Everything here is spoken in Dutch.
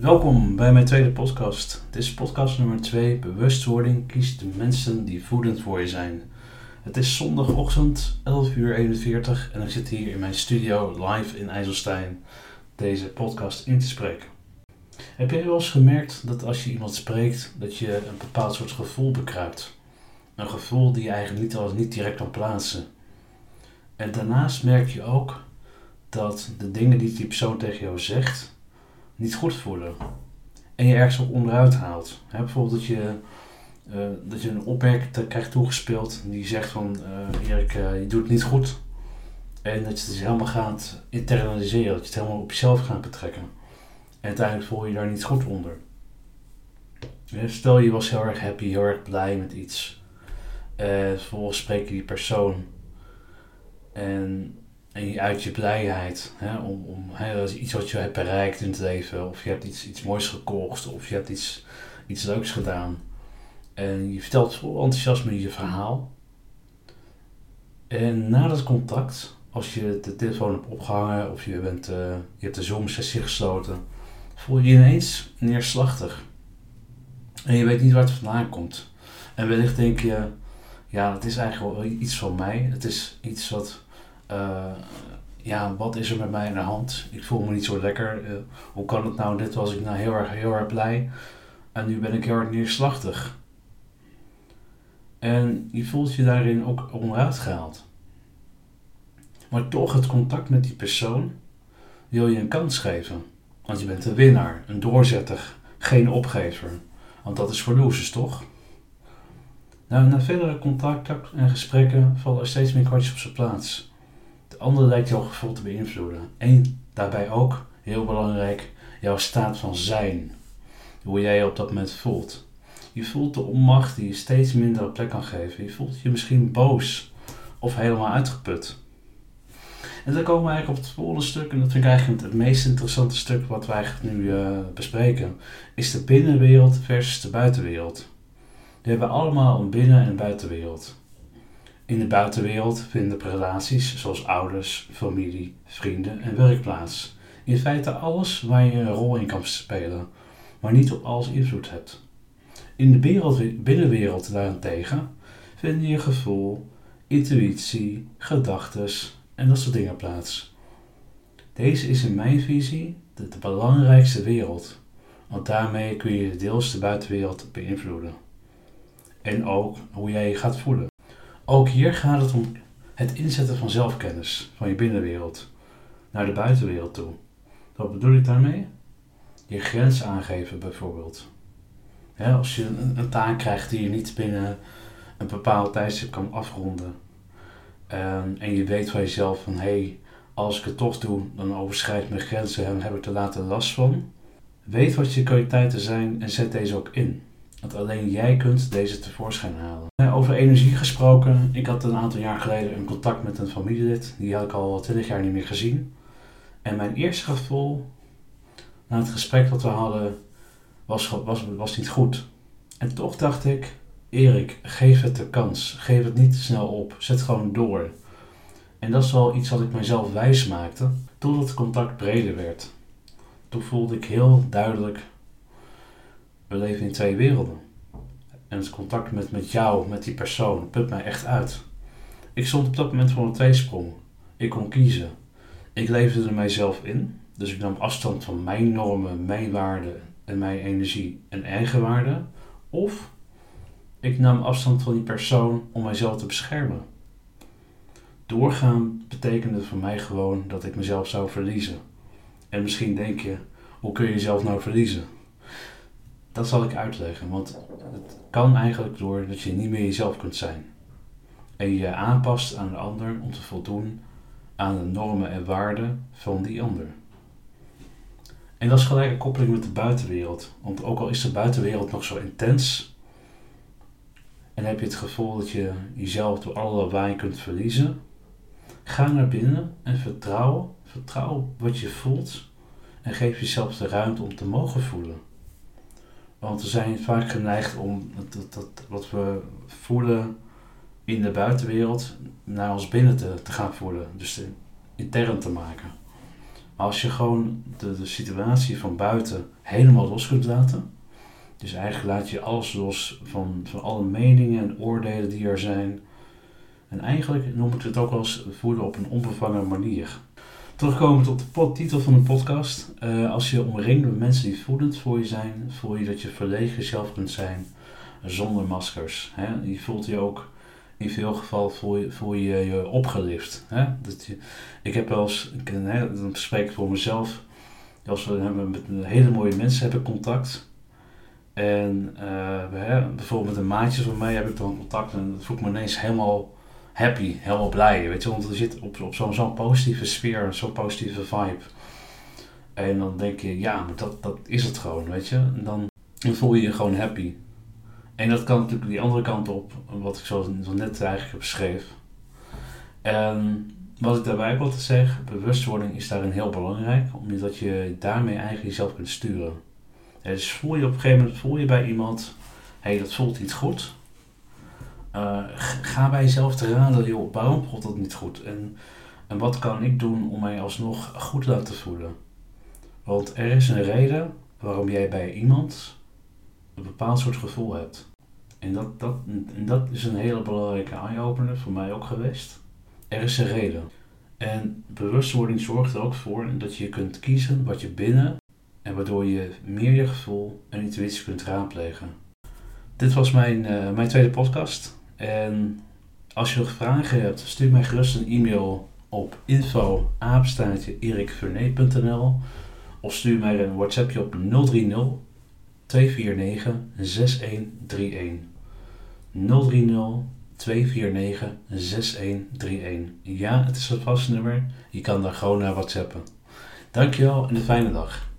Welkom bij mijn tweede podcast. Dit is podcast nummer 2, bewustwording. Kies de mensen die voedend voor je zijn. Het is zondagochtend, 11 uur 41 en ik zit hier in mijn studio live in IJsselstein deze podcast in te spreken. Heb jij wel eens gemerkt dat als je iemand spreekt, dat je een bepaald soort gevoel bekruipt? Een gevoel die je eigenlijk niet, al, niet direct kan plaatsen. En daarnaast merk je ook dat de dingen die die persoon tegen jou zegt, niet goed voelen. En je ergens op onderuit haalt. bijvoorbeeld dat je, uh, dat je een opmerking krijgt toegespeeld die zegt van uh, Erik, uh, je doet het niet goed. En dat je het dus helemaal gaat internaliseren, dat je het helemaal op jezelf gaat betrekken. En uiteindelijk voel je daar niet goed onder. stel je was heel erg happy, heel erg blij met iets. Uh, vervolgens spreek je die persoon. En en je uit je blijheid. Hè, om, om hè, iets wat je hebt bereikt in het leven. Of je hebt iets, iets moois gekocht. Of je hebt iets, iets leuks gedaan. En je vertelt vol enthousiasme je verhaal. En na dat contact, als je de telefoon hebt opgehangen of je, bent, uh, je hebt de Zoom-sessie gesloten, voel je je ineens neerslachtig. En je weet niet waar het vandaan komt. En wellicht denk je, ja, het is eigenlijk wel iets van mij. Het is iets wat uh, ja, wat is er met mij aan de hand? Ik voel me niet zo lekker. Uh, hoe kan het nou? Dit was ik nou heel erg, heel erg blij. En nu ben ik heel erg neerslachtig. En je voelt je daarin ook onderuit gehaald. Maar toch het contact met die persoon wil je een kans geven. Want je bent een winnaar, een doorzetter, geen opgever. Want dat is voor losers, toch? Nou, na verdere contacten en gesprekken vallen er steeds meer kwartjes op zijn plaats ander lijkt jouw gevoel te beïnvloeden. En daarbij ook, heel belangrijk, jouw staat van zijn. Hoe jij je op dat moment voelt. Je voelt de onmacht die je steeds minder plek kan geven. Je voelt je misschien boos of helemaal uitgeput. En dan komen we eigenlijk op het volgende stuk, en dat vind ik eigenlijk het meest interessante stuk wat eigenlijk nu uh, bespreken, is de binnenwereld versus de buitenwereld. We hebben allemaal een binnen- en buitenwereld. In de buitenwereld vinden relaties zoals ouders, familie, vrienden en werk plaats. In feite alles waar je een rol in kan spelen, maar niet op alles invloed hebt. In de wereld, binnenwereld daarentegen vinden je gevoel, intuïtie, gedachtes en dat soort dingen plaats. Deze is in mijn visie de, de belangrijkste wereld, want daarmee kun je deels de buitenwereld beïnvloeden. En ook hoe jij je gaat voelen. Ook hier gaat het om het inzetten van zelfkennis van je binnenwereld naar de buitenwereld toe. Wat bedoel ik daarmee? Je grens aangeven bijvoorbeeld. als je een, taak krijgt die je niet binnen een bepaald tijdstip kan afronden. Um, en je weet van jezelf van hé, hey, als ik het toch doe, dan overschrijd mijn grenzen en heb ik er later last van. Weet wat je kwaliteiten zijn en zet deze ook in. Want alleen jij kunt deze tevoorschijn halen. Eh, over energie gesproken. Ik had een aantal jaar geleden een contact met een familielid. Die had ik al 20 jaar niet meer gezien. En mijn eerste gevoel na het gesprek dat we hadden was, was, was niet goed. En toch dacht ik, Erik, geef het de kans. Geef het niet te snel op. Zet gewoon door. En dat is wel iets wat ik mezelf wijs maakte. Totdat het contact breder werd. Toen voelde ik heel duidelijk we leven in twee werelden. En het contact met, met jou, met die persoon, put mij echt uit. Ik stond op dat moment voor een tweesprong. Ik kon kiezen. Ik leefde er mijzelf in, dus ik nam afstand van mijn normen, mijn waarden en mijn energie en eigenwaarde. Of ik nam afstand van die persoon om mijzelf te beschermen. Doorgaan betekende voor mij gewoon dat ik mezelf zou verliezen. En misschien denk je, hoe kun je jezelf nou verliezen? Dat zal ik uitleggen, want het kan eigenlijk door dat je niet meer jezelf kunt zijn. En je aanpast aan de ander om te voldoen aan de normen en waarden van die ander. En dat is gelijk een koppeling met de buitenwereld. Want ook al is de buitenwereld nog zo intens, en heb je het gevoel dat je jezelf door alle lawaai kunt verliezen, ga naar binnen en vertrouw, vertrouw wat je voelt en geef jezelf de ruimte om te mogen voelen. Want we zijn vaak geneigd om dat, dat, wat we voelen in de buitenwereld naar ons binnen te, te gaan voelen. Dus intern te maken. als je gewoon de, de situatie van buiten helemaal los kunt laten. Dus eigenlijk laat je alles los van, van alle meningen en oordelen die er zijn. En eigenlijk noem ik het ook wel eens voeden op een onbevangen manier. Terugkomend op de titel van de podcast. Uh, als je omringt met mensen die voedend voor je zijn, voel je dat je volledig jezelf kunt zijn zonder maskers. Hè? Je voelt je ook, in veel gevallen voel je voel je, je opgelift. Hè? Dat je, ik heb wel eens, dan spreek ik voor mezelf, als we hebben met hele mooie mensen hebben contact. En uh, hè, bijvoorbeeld met een maatje van mij heb ik dan contact en dat voel ik me ineens helemaal happy, helemaal blij. Weet je, want er zit op, zo'n positieve sfeer, zo'n positieve vibe. En dan denk je, ja, dat, dat is het gewoon, weet je. Dan, voel je je gewoon happy. En dat kan natuurlijk die andere kant op, wat ik zo, net eigenlijk heb beschreven. En wat ik daarbij wil te zeggen, bewustwording is daarin heel belangrijk, omdat je daarmee eigenlijk jezelf kunt sturen. dus voel je op een gegeven moment voel je bij iemand, hé, hey, dat voelt niet goed. Uh, ga bij jezelf te raden, joh, waarom voelt dat niet goed? En, en wat kan ik doen om mij alsnog goed te laten voelen? Want er is een reden waarom jij bij iemand een bepaald soort gevoel hebt. En dat, dat, dat is een hele belangrijke eye-opener voor mij ook geweest. Er is een reden. En bewustwording zorgt er ook voor dat je kunt kiezen wat je binnen en waardoor je meer je gevoel en intuïtie kunt raadplegen. Dit was mijn, uh, mijn tweede podcast. En als je nog vragen hebt, stuur mij gerust een e-mail op info of stuur mij een WhatsAppje op 030 249 6131. 030 249 6131. Ja, het is een vast nummer. Je kan daar gewoon naar WhatsAppen. Dankjewel en een fijne dag.